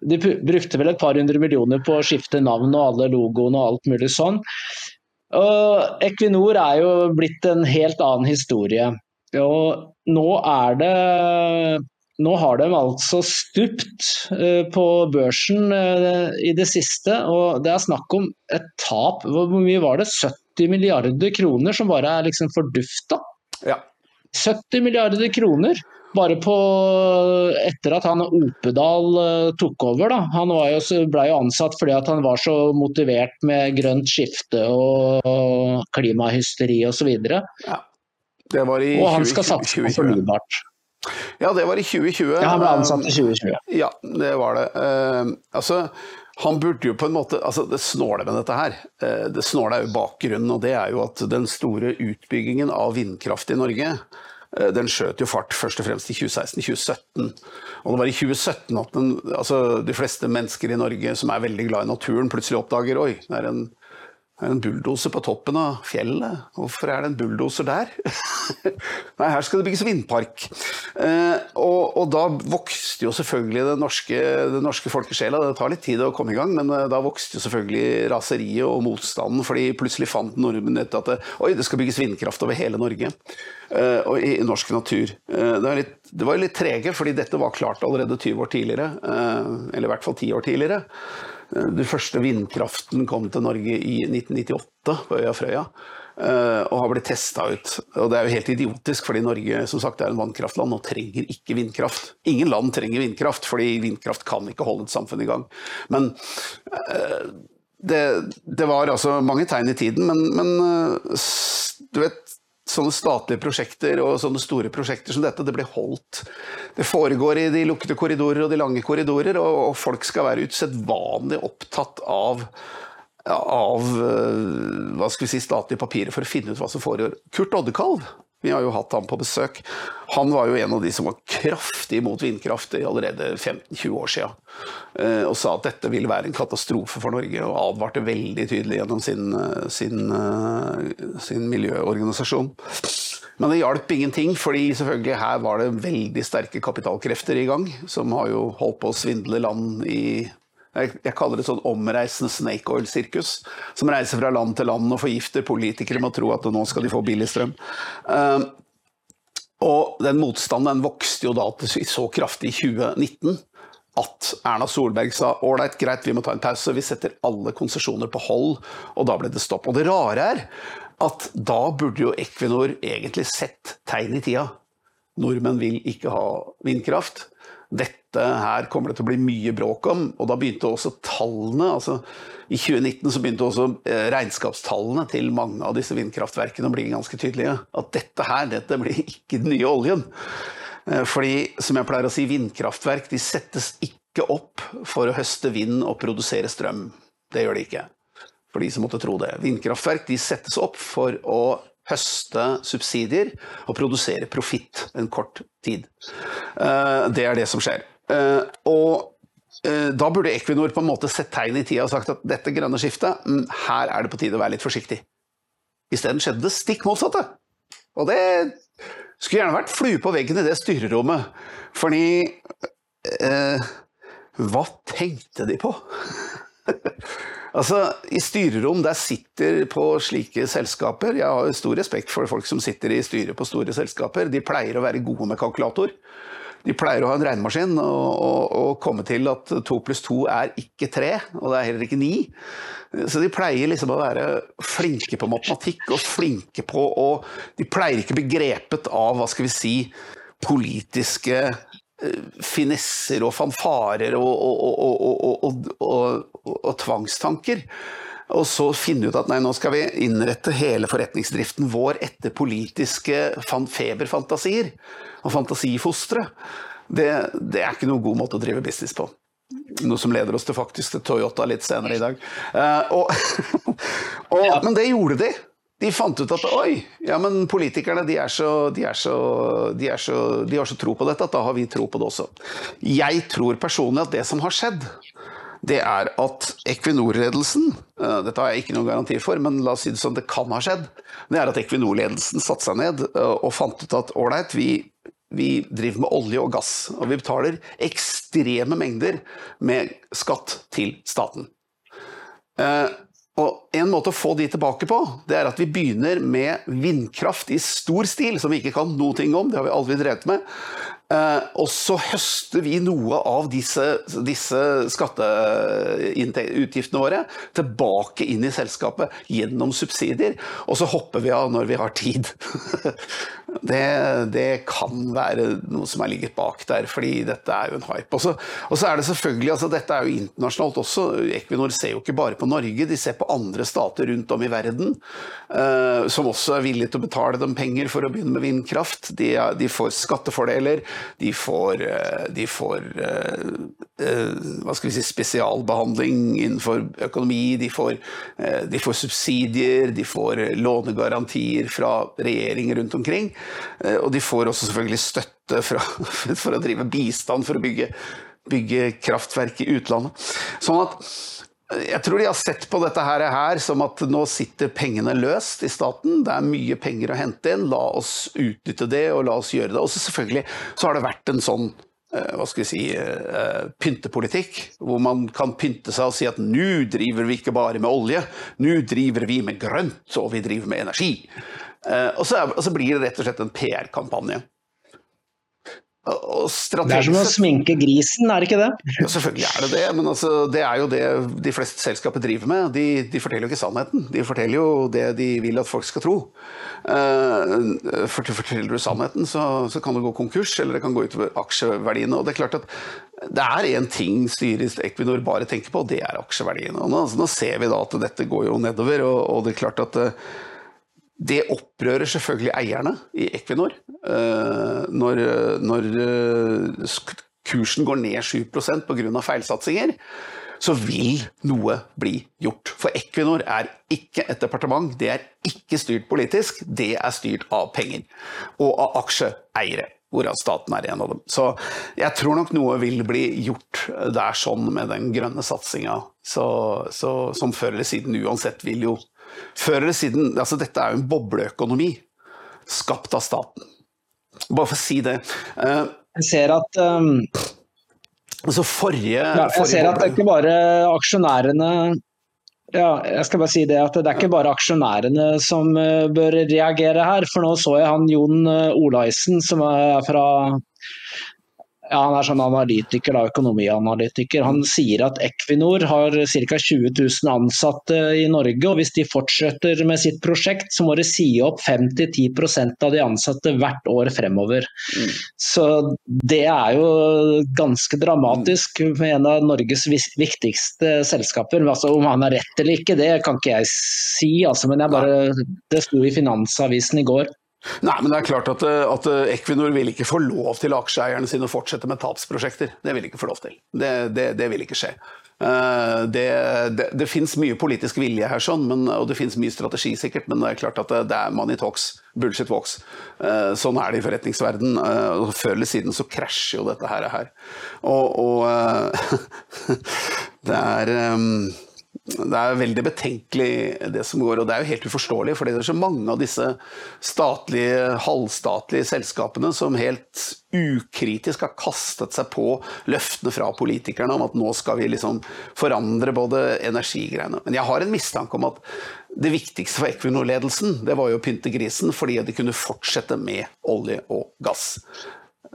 de brukte vel et par hundre millioner på å skifte navn og alle logoene og alt mulig sånn. Og Equinor er jo blitt en helt annen historie. Og nå er det nå har de altså stupt uh, på børsen uh, i det siste, og det er snakk om et tap. Hvor mye var det? 70 milliarder kroner som bare er liksom fordufta? Ja. 70 milliarder kroner! bare på etter at han Opedal uh, tok over. Da. Han jo, ble jo ansatt fordi han var så motivert med grønt skifte og, klimahysteri osv. Ja, det var i og han skal satse på fornybart. Ja, det var i 2020. Ja, Han ble ansatt i 2020. Ja, det var det. Uh, altså, han burde jo på en måte altså Det snåle med dette her, uh, det snåle er jo bakgrunnen, og det er jo at den store utbyggingen av vindkraft i Norge Eh, den skjøt jo fart først og fremst i 2016-2017. Og det var i 2017 at den, altså de fleste mennesker i Norge som er veldig glad i naturen, plutselig oppdager oi, det er en en bulldoser på toppen av fjellet. Hvorfor er det en bulldoser der? Nei, her skal det bygges vindpark. Eh, og, og, da vokste jo selvfølgelig den norske, den norske folkesjela. Det tar litt tid å komme i gang, men eh, da vokste jo selvfølgelig raseriet og motstanden. fordi plutselig fant nordmenn ut at det, oi, det skal bygges vindkraft over hele Norge. Eh, og i, i, norsk natur. Eh, det, var litt, det var litt trege, fordi dette var klart allerede 20 år tidligere. Eh, eller i hvert fall 10 år tidligere. Den første vindkraften kom til Norge i 1998 på øya Frøya. Eh, og har blitt testa ut. Og det er jo helt idiotisk, fordi Norge som sagt er en vannkraftland og trenger ikke vindkraft. Ingen land trenger vindkraft, fordi vindkraft kan ikke holde et samfunn i gang. Men eh, det, det var altså mange tegn i tiden, men, men eh, du vet sånne statlige prosjekter og sånne store prosjekter som dette, det blir holdt. Det foregår i de lukkede korridorer og de lange korridorer, og, folk skal være usedvanlig opptatt av av hva skal vi si, statlige papirer for å finne ut hva som foregår. Kurt Oddekalv vi har jo hatt ham på besøk. Han var jo en av de som var kraftig mot vindkraft allerede 15-20 år siden. Eh, og sa at dette ville være en katastrofe for Norge, og advarte veldig tydelig gjennom sin, eh, sin, eh, sin miljøorganisasjon. Men det hjalp ingenting, fordi selvfølgelig her var det veldig sterke kapitalkrefter i gang, som har jo holdt på å svindle land i jeg, kaller det sånn omreisende snake oil-sirkus. Som reiser fra land til land og forgifter politikere med å tro at nå skal de få billig strøm. Uh, og den motstanden vokste jo da til så kraftig i 2019 at Erna Solberg sa ålreit, greit, vi må ta en pause, vi setter alle konsesjoner på hold. Og da ble det stopp. Og det rare er at da burde jo Equinor egentlig sett tegn i tida. Nordmenn vil ikke ha vindkraft. Dette her kommer det til å bli mye bråk om. Og da begynte også tallene altså I 2019 så begynte også eh, regnskapstallene til mange av disse vindkraftverkene å bli ganske tydelige. At dette her, dette blir ikke den nye oljen. Eh, fordi, som jeg pleier å si, vindkraftverk de settes ikke opp for å høste vind og produsere strøm. Det gjør de ikke. For de som måtte tro det. Vindkraftverk de settes opp for å høste subsidier og produsere profitt en kort tid. Eh, det er det som skjer. Eh, og eh, da burde Equinor på en måte sett tegn i tida og sagt at dette grønne skiftet, mm, her er det på tide å være litt forsiktig. Isteden skjedde det stikk motsatte. Og det skulle gjerne vært flue på veggen i det styrerommet. Fordi eh, Hva tenkte de på? altså, I styrerom der sitter på slike selskaper Jeg har stor respekt for folk som sitter i styret på store selskaper. De pleier å være gode med kalkulator. De pleier å ha en regnemaskin og, og, og komme til at to pluss to er ikke tre, og det er heller ikke ni. Så de pleier liksom å være flinke på matematikk og flinke på å De pleier ikke å bli grepet av, hva skal vi si, politiske finesser og fanfarer og, og, tvangstanker. Og så finne ut at nei, nå skal vi innrette hele forretningsdriften vår etter politiske feberfantasier og fantasifostre. Det, det, er ikke noen god måte å drive business på. Noe som leder oss til faktisk til Toyota litt senere i dag. Uh, og, men det gjorde de. De fant ut at oi, ja, men politikerne de, så, de, så, de, så, de har så tro på dette at da har vi tro på det også. Jeg tror personlig at det som har skjedd, det er at Equinor-ledelsen uh, Dette har jeg ikke noen garanti for, men la oss si det sånn, det kan ha skjedd. Det er at Equinor-ledelsen satte seg ned uh, og fant ut at ålreit, vi, vi driver med olje og gass, og vi betaler ekstreme mengder med skatt til staten. Og En måte å få de tilbake på, det er at vi begynner med vindkraft i stor stil, som vi ikke kan noe om, det har vi aldri drevet med. Uh, og så høster vi noe av disse, disse skatteutgiftene våre tilbake inn i selskapet gjennom subsidier, og så hopper vi av når vi har tid. det, det, kan være noe som har ligget bak der, fordi dette er jo en hype. Og så, og så er det selvfølgelig, altså Dette er jo internasjonalt også. Equinor ser jo ikke bare på Norge, de ser på andre stater rundt om i verden uh, som også er villige til å betale dem penger for å begynne med vindkraft. De, de får skattefordeler. De får, eh, de får eh, eh, hva skal vi si, spesialbehandling innenfor økonomi. De får, de får subsidier, de får lånegarantier fra regjeringer rundt omkring. Og de får også selvfølgelig støtte fra, for å drive bistand for å bygge, bygge kraftverk i utlandet. Sånn at jeg tror de har sett på dette her, her, som at nå sitter pengene løst i staten. Det er mye penger å hente inn. La oss utnytte det, og la oss gjøre det. Og så selvfølgelig så har det vært en sånn eh, hva skal vi si, uh, pyntepolitikk, hvor man kan pynte seg og si at nå driver vi ikke bare med olje, nå driver vi med grønt, og vi driver med energi. Er, og, så blir det rett og slett en PR-kampanje. Det er som å sminke grisen, er det ikke det? Ja, selvfølgelig er det det, men altså, det er jo det de fleste selskaper driver med. De, de, forteller jo ikke sannheten, de forteller jo det de vil at folk skal tro. Uh, forteller du sannheten, så, så, kan det gå konkurs, eller det kan gå utover aksjeverdiene. og Det er klart at det er én ting styret i Equinor bare tenker på, og det er aksjeverdiene. Nå, altså, nå, ser vi da at dette går jo nedover, og, og det er klart at uh, det opprører selvfølgelig eierne i Equinor. Eh, når, når eh, kursen går ned 7% pga. feilsatsinger, så vil noe bli gjort. For Equinor er ikke et departement, det er ikke styrt politisk, det er styrt av penger. Og av aksjeeiere, hvorav staten er en av dem. Så jeg tror nok noe vil bli gjort der sånn med den grønne satsinga. Så, så, som før eller siden uansett vil jo før eller siden altså Dette er jo en bobleøkonomi skapt av staten. Bare for å si det. Uh, jeg ser at um, altså forrige, ja, Jeg ser at det er ikke bare aksjonærene ja, jeg skal bare si det at det er ikke bare aksjonærene som uh, bør reagere her. For nå så jeg han Jon uh, Olaisen, som er fra ja, han er sånn analytiker, da, økonomianalytiker. Han sier at Equinor har ca. 20 000 ansatte i Norge. og Hvis de fortsetter med sitt prosjekt, så må de si opp 5-10% av de ansatte hvert år fremover. Mm. Så det er jo ganske dramatisk med en av Norges viktigste selskaper. Altså, om han har rett eller ikke, det kan ikke jeg si, altså, men bare, det sto i Finansavisen i går. Nei, men det er klart at, at, Equinor vil ikke få lov til aksjeeierne sine å fortsette med tapsprosjekter. Det vil ikke få lov til. Det, det, det vil ikke skje. Eh, det, det, det finnes mye politisk vilje her, sånn, men, og det finnes mye strategi sikkert, men det er klart at det, er money talks, bullshit walks. Eh, sånn er det i forretningsverden. Før eller siden så krasjer jo dette her. Og, og det er det er veldig betenkelig det som går, og det er jo helt uforståelig. For det er så mange av disse statlige, halvstatlige selskapene som helt ukritisk har kastet seg på løftene fra politikerne om at nå skal vi liksom forandre både energigreiene. Men jeg har en mistanke om at det viktigste for Equinor-ledelsen det var jo å pynte grisen fordi de kunne fortsette med olje og gass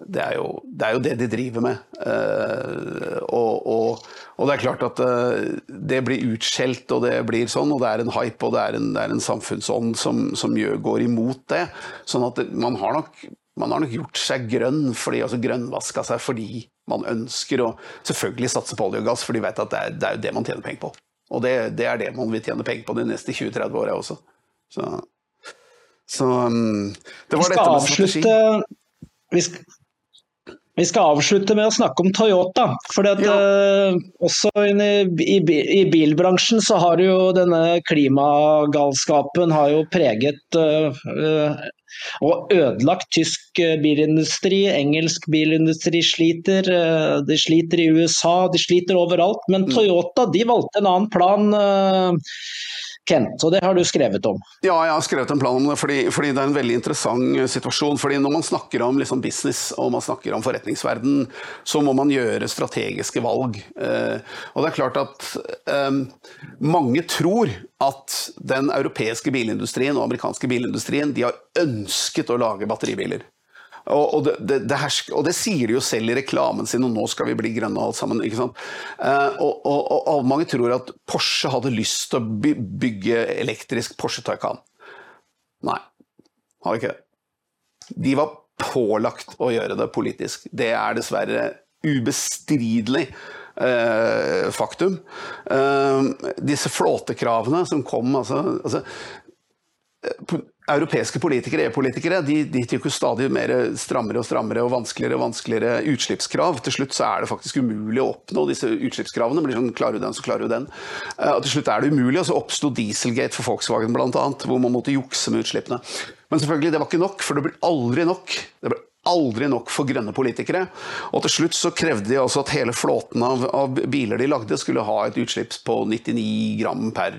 det er, jo, det er jo det de driver med. Uh, og, og, og, det er klart at uh, det blir utskjelt, og det blir sånn, og det er en hype og det er en, det er en samfunnsånd som, som gjør, går imot det. Sånn at man, har nok, man har nok gjort seg grønn, fordi, altså grønnvaska seg fordi man ønsker å selvfølgelig satse på olje og gass, for de vet at det er, det er det man tjener penger på. Og det, det, er det man vil tjene penger på de neste 20-30 åra også. Så, så um, det var dette med strategi. Vi skal, vi skal avslutte med å snakke om Toyota. for ja. uh, Også i, i, i, bilbransjen så har jo denne klimagalskapen har jo preget uh, uh, og ødelagt tysk bilindustri. Engelsk bilindustri sliter. De sliter i USA, de sliter overalt. Men mm. Toyota de valgte en annen plan Kent, og det har du skrevet om? Ja, jeg har skrevet en plan om det, fordi, fordi det er en veldig interessant eh, situasjon. fordi Når man snakker om liksom business og man snakker om forretningsverden, så må man gjøre strategiske valg. Eh, og det er klart at eh, mange tror at den europeiske bilindustrien og amerikanske bilindustrien de har ønsket å lage batteribiler. Og, og, det, det, hersker, og, det, sier de jo selv i reklamen sin, og nå skal vi bli grønne alt sammen. ikke sant? Eh, og, og, mange tror at Porsche hadde lyst til å bygge elektrisk Porsche Taycan. Nei, hadde ikke det. De var pålagt å gjøre det politisk. Det er dessverre ubestridelig eh, faktum. Eh, disse flåtekravene som kom altså, altså europeiske politikere, EU-politikere, de, de jo stadig mer strammere og strammere og vanskeligere og vanskeligere utslippskrav. Til slutt så er det faktisk umulig å oppnå disse utslippskravene. blir sånn, Klarer du den, så klarer du den. Eh, og til slutt er det umulig, og så oppsto Dieselgate for Volkswagen bl.a., hvor man måtte jukse med utslippene. Men selvfølgelig, det var ikke nok, for det blir aldri nok. Det ble aldri nok for grønne politikere. Og til slutt så krevde de altså at hele flåten av, av, biler de lagde, skulle ha et utslipp på 99 gram per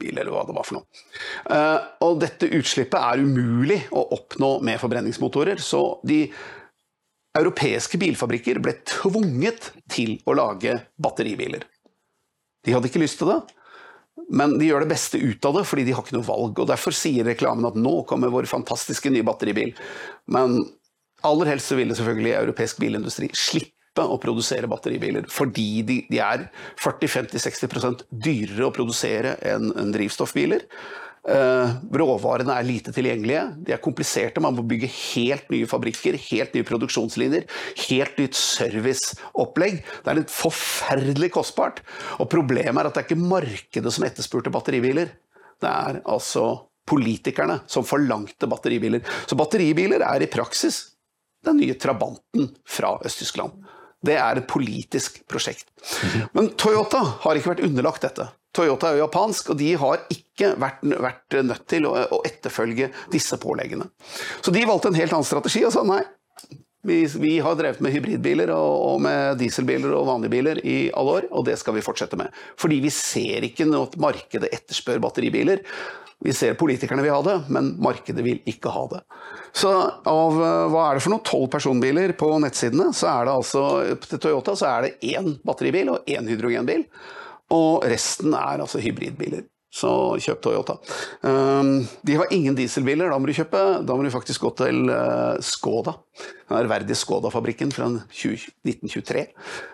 bil, eller hva det var for noe. Uh, og dette utslippet er umulig å oppnå med forbrenningsmotorer. Så de europeiske bilfabrikker ble tvunget til å lage batteribiler. De hadde ikke lyst til det. Men de gjør det beste ut av det, fordi de har ikke noe valg. og Derfor sier reklamen at nå kommer vår fantastiske nye batteribil. Men Aller helst ville selvfølgelig europeisk bilindustri slippe å produsere batteribiler, fordi de, de er 40-50-60% dyrere å produsere enn en drivstoffbiler. Uh, råvarene er lite tilgjengelige, de er kompliserte. Man må bygge helt nye fabrikker, helt nye produksjonslinjer, helt nytt serviceopplegg. Det er litt forferdelig kostbart. Og problemet er at det er ikke markedet som etterspurte batteribiler. Det er altså politikerne som forlangte batteribiler. Så batteribiler er i praksis den nye Trabanten fra Øst-Tyskland. Det er et politisk prosjekt. Men Toyota har ikke vært underlagt dette. Toyota er jo japansk, og de har ikke vært, vært nødt til å, å, etterfølge disse påleggene. Så de valgte en helt annen strategi og sa nei. Vi, vi har drevet med hybridbiler og, og, med dieselbiler og vanlige biler i alle år, og det skal vi fortsette med. Fordi vi ser ikke at markedet etterspør batteribiler. Vi ser politikerne vil ha det, men markedet vil ikke ha det. Så av eh, hva er det for noe, tolv personbiler på nettsidene, så er det altså til Toyota så er det én batteribil og én hydrogenbil. Og resten er altså hybridbiler. Så kjøp Toyota. Um, de har ingen dieselbiler, da må du kjøpe. Da må du faktisk gå til uh, Skoda. Den ærverdige Skoda-fabrikken fra 1923.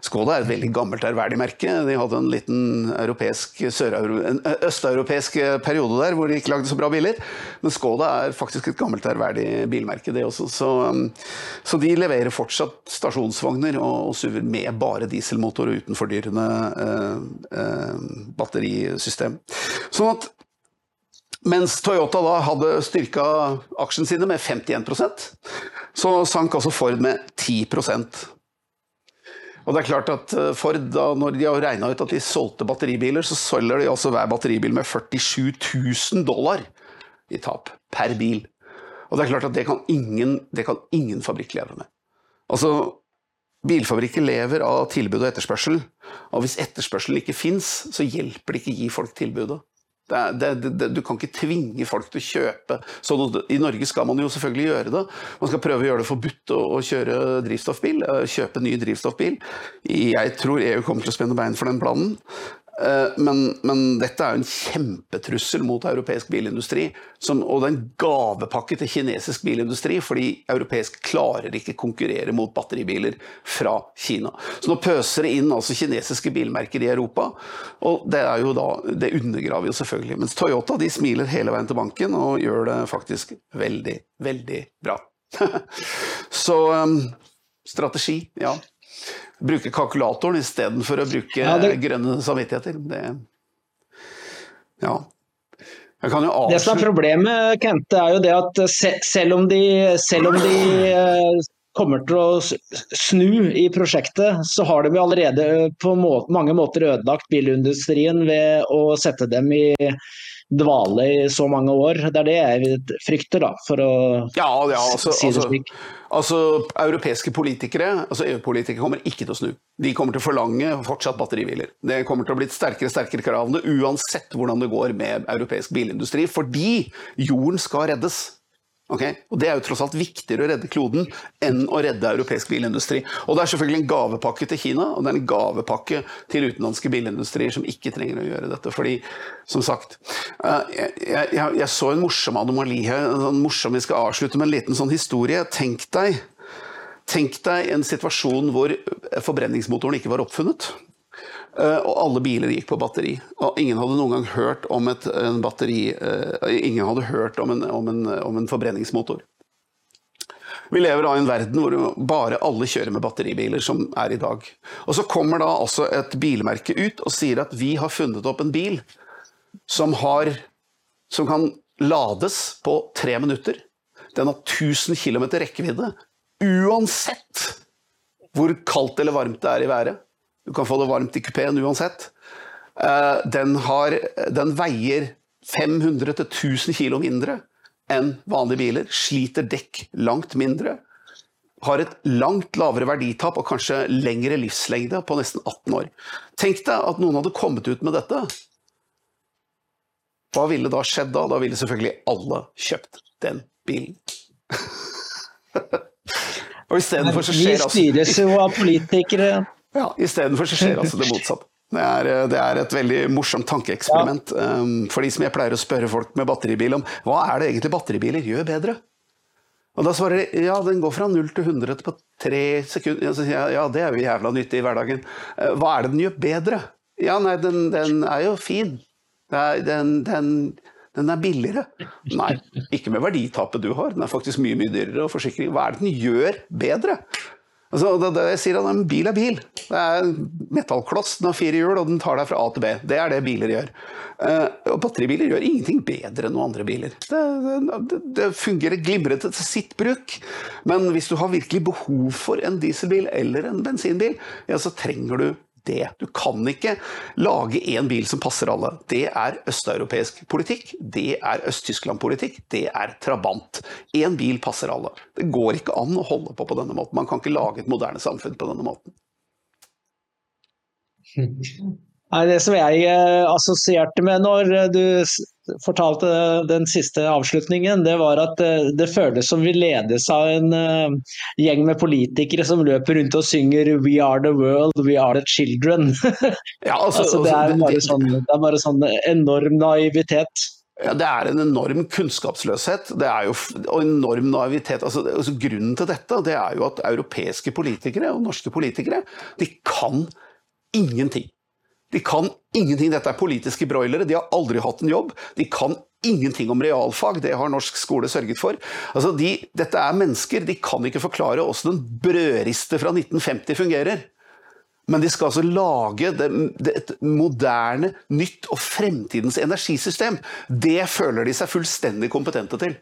Skoda er et veldig gammelt ærverdig merke. De hadde en liten europeisk, en østeuropeisk periode der hvor de ikke lagde så bra biler. Men Skoda er faktisk et gammelt ærverdig bilmerke, det også. Så, um, så, de leverer fortsatt stasjonsvogner og, og SUV-er med bare dieselmotor og uten fordyrende eh, eh, batterisystem. Sånn at Mens Toyota da hadde styrka aksjene sine med 51 så sank altså Ford med 10% og det er klart at eh, Ford, da, når de har regna ut at de solgte batteribiler, så selger de altså hver batteribil med 47 000 dollar i tap per bil. Og det er klart at det kan ingen, det kan ingen fabrikk leve med. Altså, Bilfabrikker lever av tilbud og etterspørsel, og hvis etterspørselen ikke fins, så hjelper det ikke å gi folk tilbudet. Det, det, det, du kan ikke tvinge folk til å kjøpe. Så I Norge skal man jo selvfølgelig gjøre det. Man skal prøve å gjøre det forbudt å, å kjøre drivstoffbil, eh, kjøpe ny drivstoffbil. Jeg tror EU kommer til å spenne bein for den planen. Eh, men, men, dette er en kjempetrussel mot europeisk bilindustri. Som, og det er en gavepakke til kinesisk bilindustri, fordi europeisk klarer ikke konkurrere mot batteribiler fra Kina. Så nå pøser det inn altså kinesiske bilmerker i Europa, og det, er jo da, det undergraver jo selvfølgelig. Mens Toyota de smiler hele veien til banken og gjør det faktisk veldig, veldig bra. Så um, strategi, ja bruke kalkulatoren istedenfor å bruke ja, det... grønne samvittigheter. Det, ja. Det som er problemet, Kente, er jo det at selv om de, selv om de eh, kommer til å snu i prosjektet, så har de allerede på mange måter ødelagt bilindustrien ved å sette dem i dvale i så mange år. Det er det jeg frykter, da, for å ja, ja, altså, si det altså, slik. Altså, Europeiske politikere, altså EU-politikere kommer ikke til å snu. De kommer til å forlange fortsatt batteribiler. Det kommer til å bli sterkere sterkere kravene uansett hvordan det går med europeisk bilindustri, fordi jorden skal reddes. Okay? Og Det er jo tross alt viktigere å redde kloden enn å redde europeisk bilindustri. Og Det er selvfølgelig en gavepakke til Kina og det er en gavepakke til utenlandske bilindustrier som ikke trenger å gjøre dette. Fordi, som sagt eh, Jeg, jeg, jeg så en morsom anomali her. En morsom, Vi skal avslutte med en liten sånn historie. Tenk deg, tenk deg en situasjon hvor forbrenningsmotoren ikke var oppfunnet. Eh, og alle biler gikk på batteri. Og ingen hadde noen gang hørt om et batteri eh, Ingen hadde hørt om en, om, en, om en, forbrenningsmotor. Vi lever da i en verden hvor bare alle kjører med batteribiler, som er i dag. Og så kommer da altså et bilmerke ut og sier at vi har funnet opp en bil som, har, som kan lades på tre minutter. Den har 1000 km rekkevidde. Uansett hvor kaldt eller varmt det er i været. Du kan få det varmt i kupeen uansett. Eh, den, har, den veier 500-1000 kg mindre enn vanlige biler. Sliter dekk langt mindre. Har et langt lavere verditap og kanskje lengre livslengde på nesten 18 år. Tenk deg at noen hadde kommet ut med dette. Hva ville da skjedd da? Da ville selvfølgelig alle kjøpt den bilen. og istedenfor så skjer altså Vi styres jo av politikere. Ja, Istedenfor så skjer altså det motsatte. Det er, det er, et veldig morsomt tankeeksperiment. Ja. Um, for de som jeg pleier å spørre folk med batteribil om hva er det egentlig batteribiler gjør bedre? Og da svarer de ja, den går fra 0 til 100 på tre sekunder. Jeg ja, det er jo jævla nyttig i hverdagen. Uh, hva er det den gjør bedre? Ja, nei, den, den er jo fin. Er, den, den, den, er billigere. Nei, ikke med verditapet du har. Den er faktisk mye mye dyrere. Og forsikring. Hva er det den gjør bedre? Altså, det, det, jeg sier at En bil er bil. Det er en metallkloss, den har fire hjul og den tar deg fra A til B. Det er det biler gjør. Uh, og Batteribiler gjør ingenting bedre enn noen andre biler. Det, det, det fungerer glimrende til sitt bruk. Men hvis du har virkelig behov for en dieselbil eller en bensinbil, ja, så trenger du det. Du kan ikke lage én bil som passer alle. Det er østeuropeisk politikk, det er Øst-Tyskland-politikk, det er Trabant. Én bil passer alle. Det går ikke an å holde på på denne måten. Man kan ikke lage et moderne samfunn på denne måten. Nei, Det som jeg eh, assosierte med når eh, du fortalte den siste avslutningen, det var at eh, det føles som vi ledes av en gjeng med politikere som løper rundt og synger 'We are the world, we are the children'. Ja, altså, altså, det, er bare sånn, det er bare sånn enorm naivitet. Ja, Det er en enorm kunnskapsløshet det er jo, og enorm naivitet. Altså, altså, grunnen til dette det er jo at europeiske politikere og norske politikere de kan ingenting. De kan ingenting. Dette er politiske broilere. De har aldri hatt en jobb. De kan ingenting om realfag. Det har norsk skole sørget for. Altså de, dette er mennesker. De kan ikke forklare hvordan en brødriste fra 1950 fungerer. Men de skal altså lage det, det, et moderne, nytt og fremtidens energisystem. Det føler de seg fullstendig kompetente til.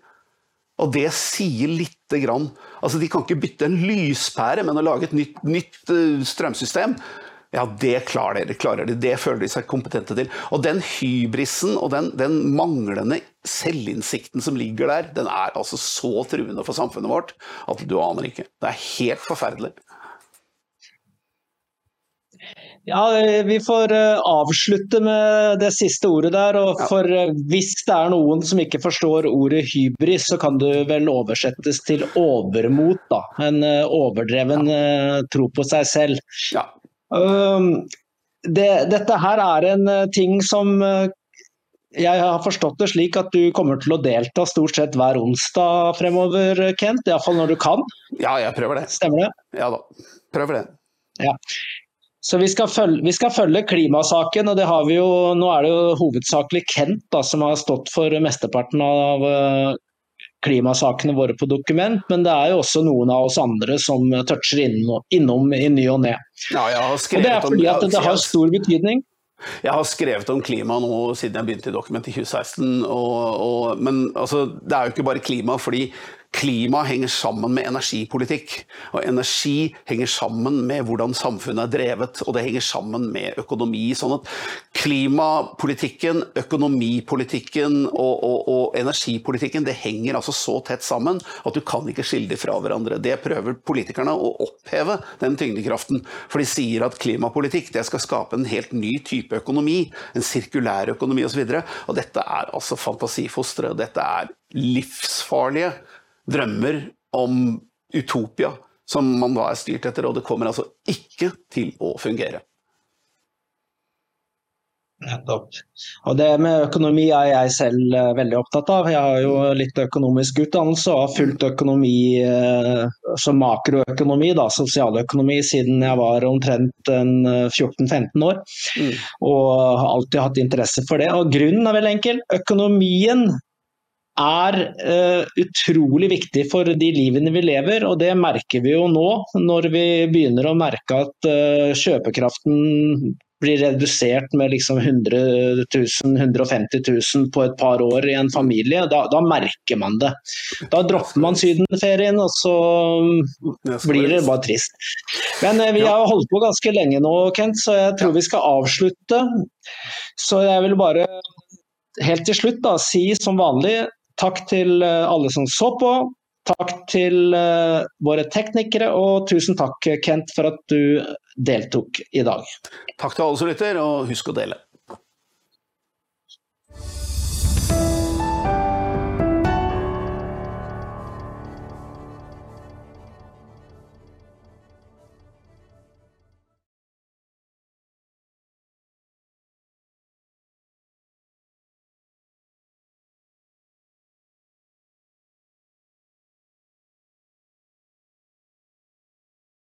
Og det sier lite grann Altså, de kan ikke bytte en lyspære, men å lage et nytt, nytt uh, strømsystem ja, det klarer de, klarer de, det føler de seg kompetente til. Og den hybrisen og den, den, manglende selvinnsikten som ligger der, den er altså så truende for samfunnet vårt at du aner ikke. Det er helt forferdelig. Ja, Vi får uh, avslutte med det siste ordet der. og for uh, Hvis det er noen som ikke forstår ordet hybris, så kan det vel oversettes til overmot. da. En overdreven overdreven tro på seg selv. Ja. Det, dette her er en eh, ting som eh, jeg har forstått det slik at du kommer til å delta stort sett hver onsdag fremover, Kent. Iallfall når du kan. Ja, jeg prøver det. Stemmer det? Ja da, prøver det. Ja. Så vi skal, følge, vi skal, følge, klimasaken, og det har vi jo, nå er det jo hovedsakelig Kent da, som har stått for mesteparten av eh, klimasakene våre på dokument, men det er jo også noen av oss andre som toucher innom, innom i ny og ne. Ja, og det er fordi at det har stor betydning. Jeg har skrevet om klima nå siden jeg begynte i Dokument i 2016. Og, og, men altså, det er jo ikke bare klima. fordi Klima henger sammen med energipolitikk. Og energi henger sammen med hvordan samfunnet er drevet, og det henger sammen med økonomi. Sånn at klimapolitikken, økonomipolitikken og, og, og energipolitikken det henger altså så tett sammen at du kan ikke skille dem fra hverandre. Det prøver politikerne å oppheve, den tyngdekraften. For de sier at klimapolitikk det skal skape en helt ny type økonomi, en sirkulær økonomi osv. Og, så og dette er altså fantasifostre. Dette er livsfarlige drømmer om utopia som man da er styrt etter, og det kommer altså ikke til å fungere. Nettopp. Og det med økonomi er jeg selv uh, veldig opptatt av. Jeg har jo litt økonomisk utdannelse og har fulgt økonomi uh, som makroøkonomi, da, sosialøkonomi, siden jeg var omtrent 14-15 år. Mm. Og har alltid hatt interesse for det. Og grunnen er vel enkel. Økonomien er uh, utrolig viktig for de livene vi lever, og det merker vi jo nå når vi begynner å merke at uh, kjøpekraften blir redusert med liksom 100 000, 150 000 på et par år i en familie, da, da merker man det. Da dropper man sydenferien, og så blir det bare trist. Men uh, vi har holdt på ganske lenge nå, Kent, så jeg tror vi skal avslutte. Så jeg vil bare helt til slutt da, si som vanlig Takk til eh, alle som så på. Takk til uh, våre teknikere, og tusen takk, Kent, for at du deltok i dag. Takk til alle som lytter, og husk å dele.